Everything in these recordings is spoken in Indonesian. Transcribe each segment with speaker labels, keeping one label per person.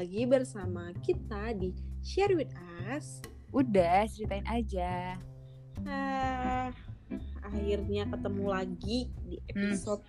Speaker 1: lagi bersama kita di Share With Us
Speaker 2: Udah, ceritain aja.
Speaker 1: Ah, Akhirnya ketemu lagi di
Speaker 2: Hmm.
Speaker 1: episode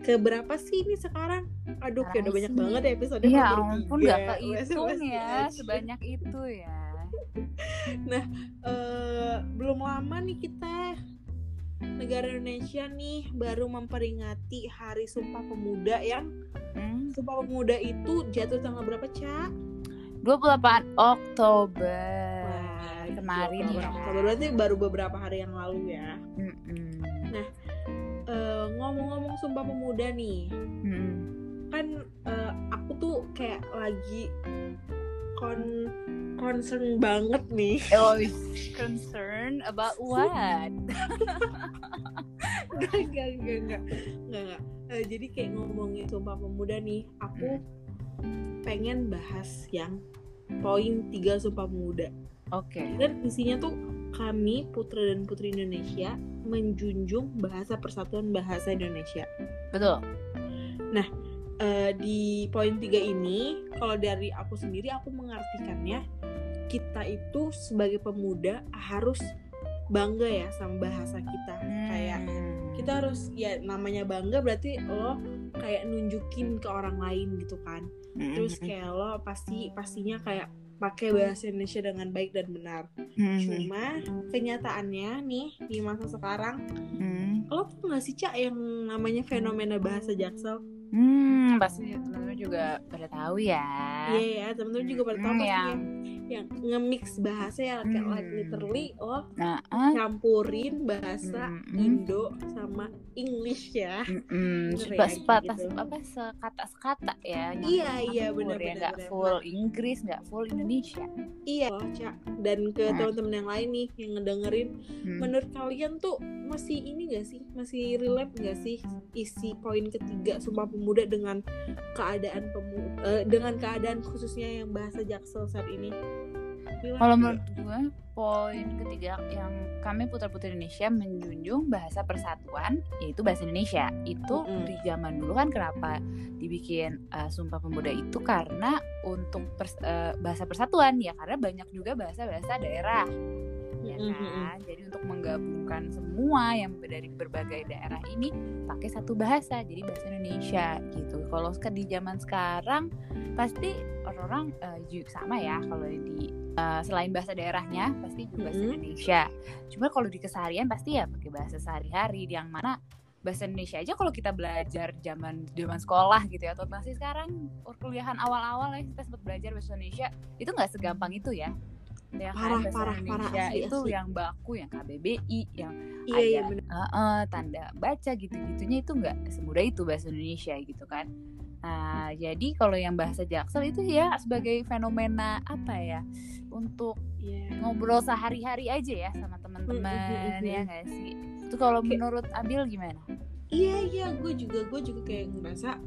Speaker 1: Keberapa sih ini sekarang? Aduh, kayak udah banyak
Speaker 2: sih-
Speaker 1: banget ya episode
Speaker 2: Ya ampun, gak kehitung ya,
Speaker 1: aja.
Speaker 2: sebanyak itu ya.
Speaker 1: Eh, belum lama nih kita negara Indonesia nih baru memperingati Hari Sumpah Pemuda yang
Speaker 2: Hmm?
Speaker 1: Sumpah Pemuda itu jatuh tanggal berapa, Ca?
Speaker 2: 28 Oktober
Speaker 1: Wah,
Speaker 2: kemarin
Speaker 1: Oktober,
Speaker 2: ya.
Speaker 1: Oktober berarti baru beberapa hari yang lalu ya.
Speaker 2: Mm-mm.
Speaker 1: Eh, ngomong-ngomong Sumpah Pemuda nih,
Speaker 2: Mm-mm.
Speaker 1: kan eh, aku tuh kayak lagi kon concern banget nih.
Speaker 2: Oh, concern about what?
Speaker 1: Enggak, enggak, enggak, enggak. Eh, jadi kayak ngomongin Sumpah Pemuda nih, aku pengen bahas yang poin 3 Sumpah Pemuda.
Speaker 2: Oke.
Speaker 1: Dan isinya tuh kami putra dan putri Indonesia menjunjung bahasa persatuan bahasa Indonesia.
Speaker 2: Betul.
Speaker 1: Eh, di poin 3 ini, kalau dari aku sendiri aku mengartikannya kita itu sebagai pemuda harus bangga ya sama bahasa kita. Kayak
Speaker 2: Hmm.
Speaker 1: Kita harus ya namanya bangga berarti lo kayak nunjukin ke orang lain gitu kan. Terus kayak lo pasti pastinya kayak pakai bahasa Indonesia dengan baik dan benar. Cuma kenyataannya nih di masa sekarang lo tau gak sih cak yang namanya fenomena bahasa jaksel?
Speaker 2: Hmm, pasti teman-teman juga pada tahu ya.
Speaker 1: iya ya temen-temen juga pada tahu
Speaker 2: Hmm, yang-
Speaker 1: yang nge-mix bahasa ya kayak like
Speaker 2: Hmm.
Speaker 1: literally lo
Speaker 2: Nah, ah.
Speaker 1: campurin bahasa
Speaker 2: Mm-mm.
Speaker 1: Indo sama English ya Bener
Speaker 2: suka
Speaker 1: ya, gitu.
Speaker 2: apa sekata sekata ya
Speaker 1: Iya, iya,
Speaker 2: campur
Speaker 1: benar,
Speaker 2: ya
Speaker 1: benar,
Speaker 2: nggak full Inggris nggak full Indonesia
Speaker 1: Iya, loh, Cak. Dan ke
Speaker 2: Nah.
Speaker 1: teman-teman yang lain nih yang ngedengerin,
Speaker 2: Hmm.
Speaker 1: menurut kalian tuh masih ini gak sih? Masih relate gak sih isi poin ketiga Sumpah Pemuda dengan keadaan pemuda dengan keadaan khususnya yang bahasa Jaksel saat ini?
Speaker 2: Kalau menurut gue poin ketiga yang kami putra putri Indonesia menjunjung bahasa persatuan yaitu bahasa Indonesia. Itu
Speaker 1: Mm-mm.
Speaker 2: di zaman dulu kan kenapa dibikin uh, Sumpah Pemuda itu? Karena untuk pers- uh, bahasa persatuan. Ya karena banyak juga bahasa-bahasa daerah. Ya kan? Jadi untuk menggabungkan semua yang dari berbagai daerah ini pakai satu bahasa. Jadi bahasa Indonesia gitu. Kalau di zaman sekarang pasti orang-orang juga sama ya kalau di eh, selain bahasa daerahnya pasti juga bahasa
Speaker 1: Mm-mm.
Speaker 2: Indonesia cuma kalau di keseharian pasti ya pakai bahasa sehari-hari yang mana bahasa Indonesia aja kalau kita belajar zaman zaman sekolah gitu ya atau masih sekarang perkuliahan awal-awal ya kita sempat belajar bahasa Indonesia itu nggak segampang itu ya ya
Speaker 1: Parah,
Speaker 2: kan bahasa
Speaker 1: parah, parah,
Speaker 2: Indonesia
Speaker 1: asli,
Speaker 2: itu
Speaker 1: asli.
Speaker 2: yang baku yang KBBI yang
Speaker 1: Iya, iya
Speaker 2: ada
Speaker 1: bener.
Speaker 2: eh, eh, tanda baca gitu-gitunya itu nggak semudah itu bahasa Indonesia gitu kan nah jadi kalau yang bahasa Jaksel itu ya sebagai fenomena apa ya untuk
Speaker 1: Iya.
Speaker 2: ngobrol sehari-hari aja ya sama teman-teman ya nggak sih itu kalau
Speaker 1: Kayak-
Speaker 2: menurut Abil gimana
Speaker 1: Iya, iya, gue juga gue juga kayak ngerasa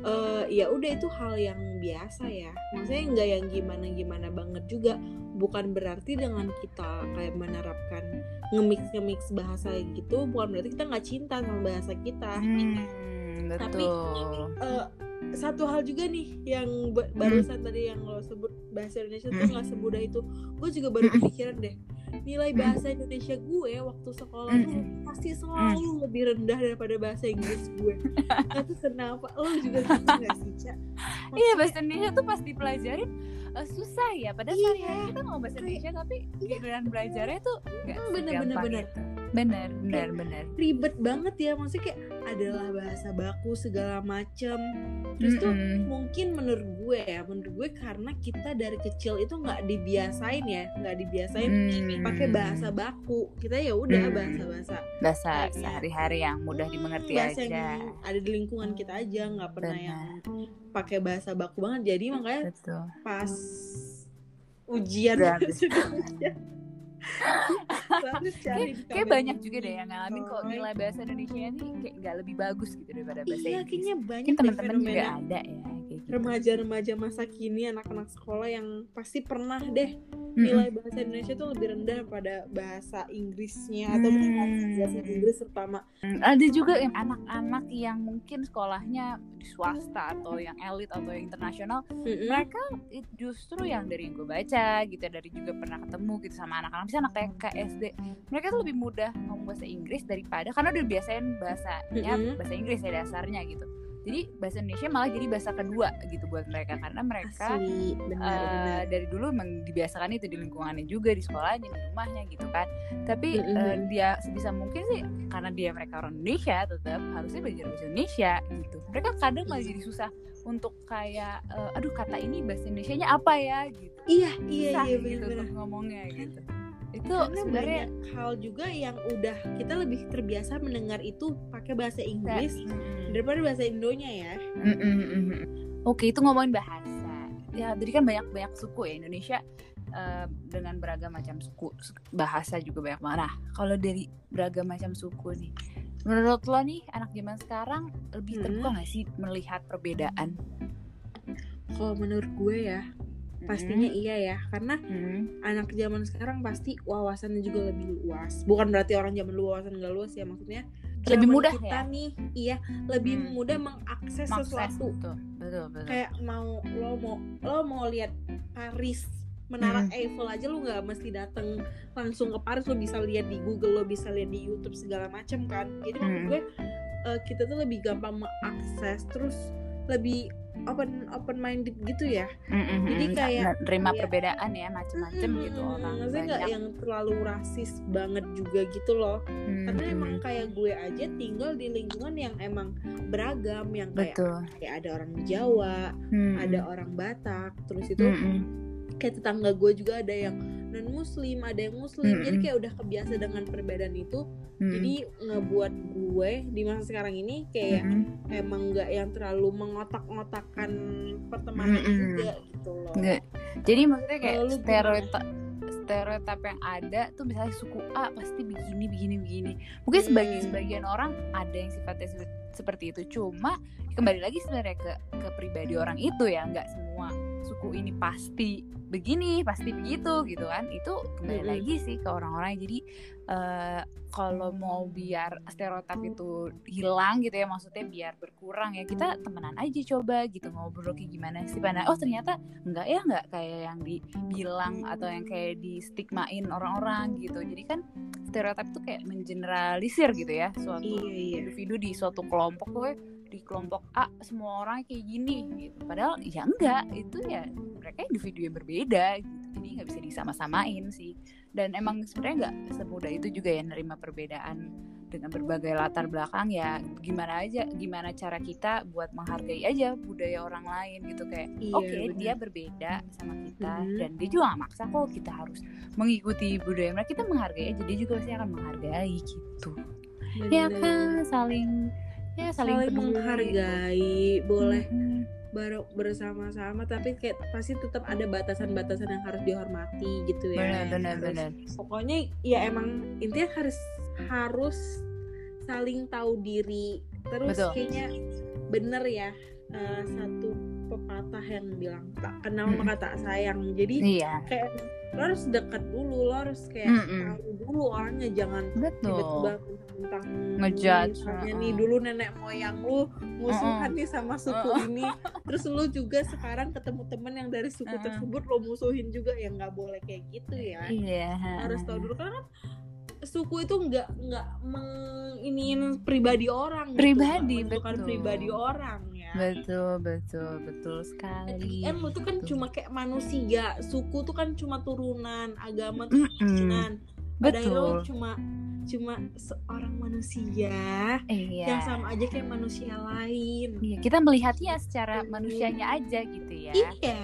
Speaker 1: eh ya udah itu hal yang biasa ya. Maksudnya nggak yang gimana-gimana banget juga. Bukan berarti dengan kita kayak menerapkan ngemix ngemix bahasa gitu, bukan berarti kita nggak cinta sama bahasa kita.
Speaker 2: hmm,
Speaker 1: Tapi-
Speaker 2: betul
Speaker 1: Eh, satu hal juga nih yang ba- barusan tadi yang lo sebut bahasa Indonesia tuh
Speaker 2: Hmm.
Speaker 1: nggak semudah itu. Gue juga baru
Speaker 2: Hmm.
Speaker 1: kepikiran deh. Nilai bahasa Indonesia gue waktu sekolah tuh
Speaker 2: Hmm.
Speaker 1: pasti selalu lebih rendah daripada bahasa Inggris gue. Gak tuh kenapa? Lo juga gitu gak sih, Cak?
Speaker 2: Iya bahasa Indonesia tuh pas dipelajarin eh, susah ya. Padahal
Speaker 1: Iya.
Speaker 2: sehari-hari kita ngomong bahasa Indonesia tapi giliran belajarnya tuh nggak
Speaker 1: Hmm, bener, bener, bener.
Speaker 2: itu. Bener bener bener.
Speaker 1: Ribet banget ya, maksudnya kayak adalah bahasa baku segala macem. Terus tuh
Speaker 2: Mm-mm.
Speaker 1: mungkin menurut gue ya, menurut gue karena kita dari kecil itu nggak dibiasain ya, nggak dibiasain
Speaker 2: Hmm.
Speaker 1: pakai bahasa baku. Kita ya udah
Speaker 2: Hmm.
Speaker 1: bahasa-bahasa
Speaker 2: bahasa
Speaker 1: Kayak-
Speaker 2: sehari-hari yang mudah
Speaker 1: Hmm,
Speaker 2: dimengerti
Speaker 1: bahasa
Speaker 2: aja.
Speaker 1: yang ada di lingkungan kita aja, nggak pernah
Speaker 2: Benar.
Speaker 1: yang pakai bahasa baku banget. Jadi makanya
Speaker 2: Betul.
Speaker 1: pas ujian.
Speaker 2: Kayak banyak juga deh yang ngalamin kok nilai bahasa Indonesia ini kayak nggak lebih bagus gitu daripada bahasa
Speaker 1: iya
Speaker 2: Inggris.
Speaker 1: kayaknya banyak
Speaker 2: teman-teman juga ada ya gitu.
Speaker 1: remaja-remaja masa kini anak-anak sekolah yang pasti pernah deh nilai bahasa Indonesia tuh lebih rendah pada bahasa Inggrisnya atau
Speaker 2: Hmm.
Speaker 1: bahasa Inggris terutama
Speaker 2: Hmm, ada juga yang anak-anak yang mungkin sekolahnya di swasta atau yang elit atau yang internasional
Speaker 1: Mm-mm.
Speaker 2: mereka justru yang dari yang gue baca gitu dari juga pernah ketemu gitu sama anak-anak misalnya anak TK SD mereka tuh lebih mudah ngomong bahasa Inggris daripada karena udah biasain bahasanya
Speaker 1: Mm-mm.
Speaker 2: bahasa Inggris ya dasarnya gitu jadi bahasa Indonesia malah jadi bahasa kedua gitu buat mereka. Karena mereka
Speaker 1: Asli,
Speaker 2: eh,
Speaker 1: benar.
Speaker 2: dari dulu emang dibiasakan itu di lingkungannya juga di sekolahnya di rumahnya gitu kan. Tapi eh, dia sebisa mungkin sih karena dia mereka orang Indonesia tetap harusnya belajar bahasa Indonesia gitu. Mereka kadang malah jadi susah untuk kayak eh, aduh kata ini bahasa Indonesia nya apa ya? gitu.
Speaker 1: Iya iya
Speaker 2: susah
Speaker 1: iya
Speaker 2: gitu
Speaker 1: benar-benar
Speaker 2: untuk ngomongnya gitu. Itu
Speaker 1: karena
Speaker 2: sebenarnya
Speaker 1: banyak hal juga yang udah kita lebih terbiasa mendengar itu pakai bahasa Inggris. Daripada bahasa Indonya ya
Speaker 2: Mm, mm, mm, mm. Oke, itu ngomongin bahasa. Ya, jadi kan banyak banyak suku ya Indonesia eh, dengan beragam macam suku, Su- bahasa juga banyak banget. Nah, kalau dari beragam macam suku nih, menurut lo nih anak zaman sekarang lebih
Speaker 1: Hmm.
Speaker 2: terbuka nggak sih melihat perbedaan?
Speaker 1: kalau menurut gue ya pastinya iya ya karena
Speaker 2: Mm.
Speaker 1: anak zaman sekarang pasti wawasannya juga lebih luas bukan berarti orang zaman dulu wawasan gak luas ya maksudnya
Speaker 2: Lebih mudah
Speaker 1: kita
Speaker 2: ya?
Speaker 1: nih iya lebih
Speaker 2: Hmm.
Speaker 1: mudah mengakses
Speaker 2: Mengakses,
Speaker 1: sesuatu
Speaker 2: betul, betul, betul.
Speaker 1: kayak mau lo mau lo mau lihat Paris Menara
Speaker 2: Hmm.
Speaker 1: Eiffel aja lo nggak mesti dateng langsung ke Paris lo bisa lihat di Google lo bisa lihat di YouTube segala macam kan jadi maksud
Speaker 2: Hmm.
Speaker 1: gue eh, kita tuh lebih gampang mengakses terus lebih open open minded gitu ya
Speaker 2: Mm, mm,
Speaker 1: jadi
Speaker 2: mm.
Speaker 1: kayak-
Speaker 2: Nggak nerima
Speaker 1: iya.
Speaker 2: perbedaan ya macem-macem
Speaker 1: Mm-mm.
Speaker 2: gitu orang
Speaker 1: maksudnya nggak yang terlalu rasis banget juga gitu loh
Speaker 2: Mm,
Speaker 1: karena
Speaker 2: mm,
Speaker 1: emang kayak gue aja tinggal di lingkungan yang emang beragam yang kayak
Speaker 2: betul.
Speaker 1: kayak ada orang Jawa
Speaker 2: Mm,
Speaker 1: ada orang Batak terus itu
Speaker 2: mm, mm.
Speaker 1: kayak tetangga gue juga ada yang non muslim ada yang muslim jadi
Speaker 2: Mm-mm.
Speaker 1: kayak udah kebiasa dengan perbedaan itu
Speaker 2: Mm,
Speaker 1: jadi ngebuat gue di masa sekarang ini kayak
Speaker 2: mm,
Speaker 1: emang nggak yang terlalu mengotak-ngotakan pertemanan
Speaker 2: Mm-mm.
Speaker 1: juga gitu loh
Speaker 2: Nggak. Jadi maksudnya kayak stereotip stereotip yang ada tuh misalnya suku A pasti begini begini begini. Mungkin sebagian
Speaker 1: Hmm.
Speaker 2: sebagian orang ada yang sifatnya se- seperti itu. Cuma kembali lagi sebenarnya ke ke pribadi orang itu ya, nggak semua suku ini pasti begini, pasti begitu gitu kan. Itu kembali
Speaker 1: Mm-mm.
Speaker 2: lagi sih ke orang-orang. Jadi eh, kalau mau biar stereotip itu hilang gitu ya maksudnya biar berkurang ya kita temenan aja coba gitu ngobrol kayak gimana sih pada oh ternyata enggak ya enggak kayak yang dibilang atau yang kayak di stigmain orang-orang gitu jadi kan stereotip itu kayak mengeneralisir gitu ya suatu
Speaker 1: iya iya
Speaker 2: individu di suatu kelompok tuh di kelompok A semua orang kayak gini gitu. Padahal ya enggak itu ya mereka individu yang berbeda gitu. Jadi nggak bisa disama-samain sih. Dan emang sebenarnya nggak semudah itu juga ya nerima perbedaan dengan berbagai latar belakang ya. Gimana aja gimana cara kita buat menghargai aja budaya orang lain gitu. Kayak
Speaker 1: Iya,
Speaker 2: oke
Speaker 1: bener.
Speaker 2: dia berbeda sama kita
Speaker 1: Mhm.
Speaker 2: dan dia juga gak maksa kok kita harus mengikuti budaya mereka. Kita menghargai aja dia juga pasti akan menghargai gitu. Ya
Speaker 1: Bener.
Speaker 2: kan saling ya saling,
Speaker 1: saling menghargai boleh
Speaker 2: Mhm.
Speaker 1: baru bersama-sama tapi kayak pasti tetap ada batasan-batasan yang harus dihormati gitu ya
Speaker 2: benar
Speaker 1: yang
Speaker 2: benar
Speaker 1: harus-
Speaker 2: benar
Speaker 1: pokoknya ya emang intinya harus harus saling tahu diri terus
Speaker 2: Betul.
Speaker 1: kayaknya bener ya eh, satu pepatah yang bilang tak kenal
Speaker 2: Mm-mm.
Speaker 1: maka tak sayang jadi
Speaker 2: iya
Speaker 1: kayak lo harus dekat dulu lo harus kayak
Speaker 2: Mm-mm.
Speaker 1: tahu dulu orangnya jangan tiba-tiba tentang
Speaker 2: Ngejudge,
Speaker 1: misalnya
Speaker 2: uh-uh.
Speaker 1: nih dulu nenek moyang lu musuhan nih sama suku
Speaker 2: Uh-uh.
Speaker 1: ini terus lu juga sekarang ketemu temen yang dari suku
Speaker 2: Uh-uh.
Speaker 1: tersebut lo musuhin juga ya nggak boleh kayak gitu ya
Speaker 2: iya
Speaker 1: harus tahu dulu karena kan suku itu nggak nggak menginiin pribadi orang gitu,
Speaker 2: Pribadi,
Speaker 1: menentukan
Speaker 2: betul.
Speaker 1: pribadi orang ya.
Speaker 2: Betul betul betul
Speaker 1: the
Speaker 2: sekali.
Speaker 1: End lu tuh kan
Speaker 2: Gitu.
Speaker 1: cuma kayak manusia suku tuh kan cuma turunan agama tuh
Speaker 2: Mm-mm.
Speaker 1: turunan. Pada akhirnya lu
Speaker 2: betul.
Speaker 1: cuma cuma seorang manusia
Speaker 2: iya.
Speaker 1: yang sama aja kayak manusia lain.
Speaker 2: Iya, kita melihatnya secara manusianya aja gitu ya.
Speaker 1: iya.
Speaker 2: Ya,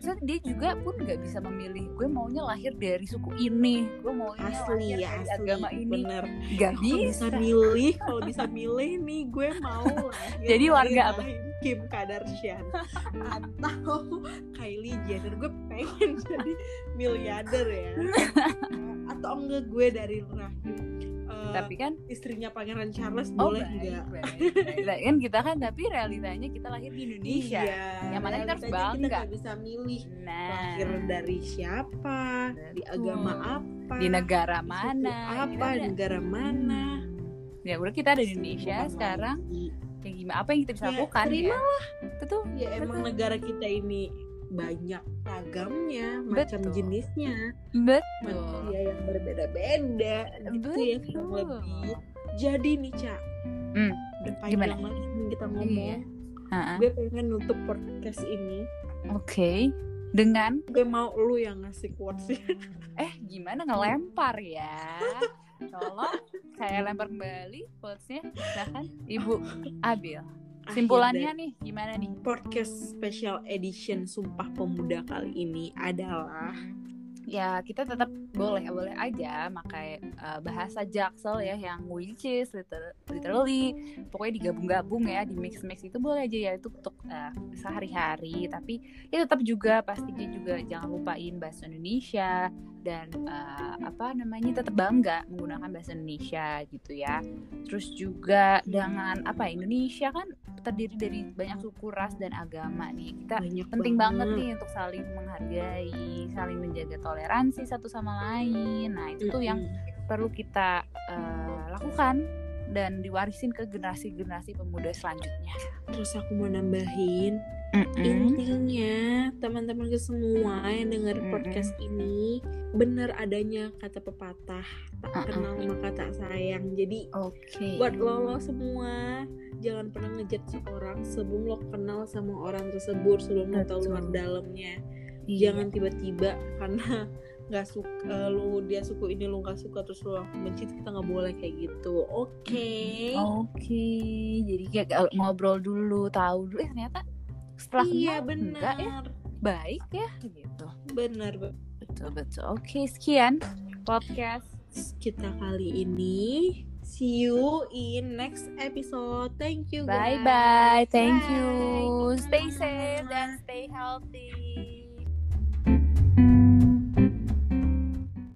Speaker 2: so dia juga pun nggak bisa memilih gue maunya lahir dari suku ini, gue maunya
Speaker 1: asli
Speaker 2: lahir
Speaker 1: ya
Speaker 2: dari
Speaker 1: asli
Speaker 2: agama ini,
Speaker 1: bener.
Speaker 2: Nggak
Speaker 1: kalau bisa
Speaker 2: bisa.
Speaker 1: milih kalau bisa milih nih gue mau lahir
Speaker 2: Jadi warga apa?
Speaker 1: Kim Kardashian. Atau Kylie Jenner gue pengen jadi miliarder ya. Atau enggak gue dari rahim
Speaker 2: tapi kan
Speaker 1: istrinya Pangeran Charles
Speaker 2: oh
Speaker 1: boleh
Speaker 2: baik,
Speaker 1: nggak?
Speaker 2: baik, baik. Lah, kan kita kan tapi realitanya kita lahir di Indonesia.
Speaker 1: Iya,
Speaker 2: Yang mana kita harus bangga.
Speaker 1: Kita bisa milih.
Speaker 2: Nah.
Speaker 1: Lahir dari siapa, di
Speaker 2: Betul.
Speaker 1: agama apa,
Speaker 2: di negara
Speaker 1: di
Speaker 2: mana
Speaker 1: apa,
Speaker 2: Kita ada-
Speaker 1: negara mana.
Speaker 2: ya udah kita ada di Indonesia
Speaker 1: Bukan
Speaker 2: sekarang.
Speaker 1: Lagi.
Speaker 2: ya gimana? Apa yang kita bisa
Speaker 1: Ya,
Speaker 2: lakukan
Speaker 1: terima
Speaker 2: ya betul
Speaker 1: Ya emang negara kita ini banyak ragamnya, macam
Speaker 2: Betul.
Speaker 1: jenisnya,
Speaker 2: betul
Speaker 1: manusia yang berbeda-beda, gitu ya kurang
Speaker 2: Betul.
Speaker 1: lebih. Jadi nih Cak,
Speaker 2: Hmm,
Speaker 1: udah panjang nih kita ngomong.
Speaker 2: Iya. Ha-ha.
Speaker 1: Gue pengen nutup podcast ini.
Speaker 2: oke dengan
Speaker 1: Gue mau lu yang ngasih quotesnya.
Speaker 2: eh gimana ngelempar ya tolong saya lempar kembali quotesnya silahkan ibu Abil simpulannya nih gimana nih?
Speaker 1: Podcast special edition Sumpah Pemuda kali ini adalah
Speaker 2: ya kita tetap boleh boleh aja pakai uh, bahasa jaksel ya yang which is liter- literally pokoknya digabung-gabung ya di mix mix itu boleh aja ya itu untuk uh, sehari-hari. Tapi ya tetap juga pastinya juga jangan lupain bahasa Indonesia dan uh, apa namanya tetap bangga menggunakan bahasa Indonesia gitu ya. Terus juga dengan apa Indonesia kan terdiri dari banyak suku ras dan agama nih. Kita
Speaker 1: banyak
Speaker 2: penting banget. nih untuk saling menghargai, saling menjaga toleransi satu sama lain. Nah, itu tuh yang perlu kita eh, lakukan dan diwarisin ke generasi-generasi pemuda selanjutnya.
Speaker 1: Terus aku mau nambahin intinya teman-teman semua yang dengar
Speaker 2: Mm-mm.
Speaker 1: podcast ini bener adanya kata pepatah tak
Speaker 2: Uh-uh.
Speaker 1: kenal maka tak sayang. Jadi
Speaker 2: Oke.
Speaker 1: buat lo lo semua jangan pernah ngejat seorang sebelum lo kenal sama orang tersebut sebelum lo tahu luar dalamnya. Jangan tiba-tiba karena nggak suka lu dia suku ini lu nggak suka terus lu langsung benci kita nggak boleh kayak gitu oke
Speaker 2: Oke, jadi kayak gak- ngobrol dulu, tahu dulu. Eh ternyata setelah
Speaker 1: iya
Speaker 2: kenal,
Speaker 1: benar
Speaker 2: enggak ya, baik ya, gitu.
Speaker 1: benar
Speaker 2: Betul betul. Oke, sekian podcast.
Speaker 1: kita kali ini see you in next episode thank you
Speaker 2: Bye
Speaker 1: guys.
Speaker 2: bye. Thank
Speaker 1: Bye.
Speaker 2: you. Stay safe dan stay healthy.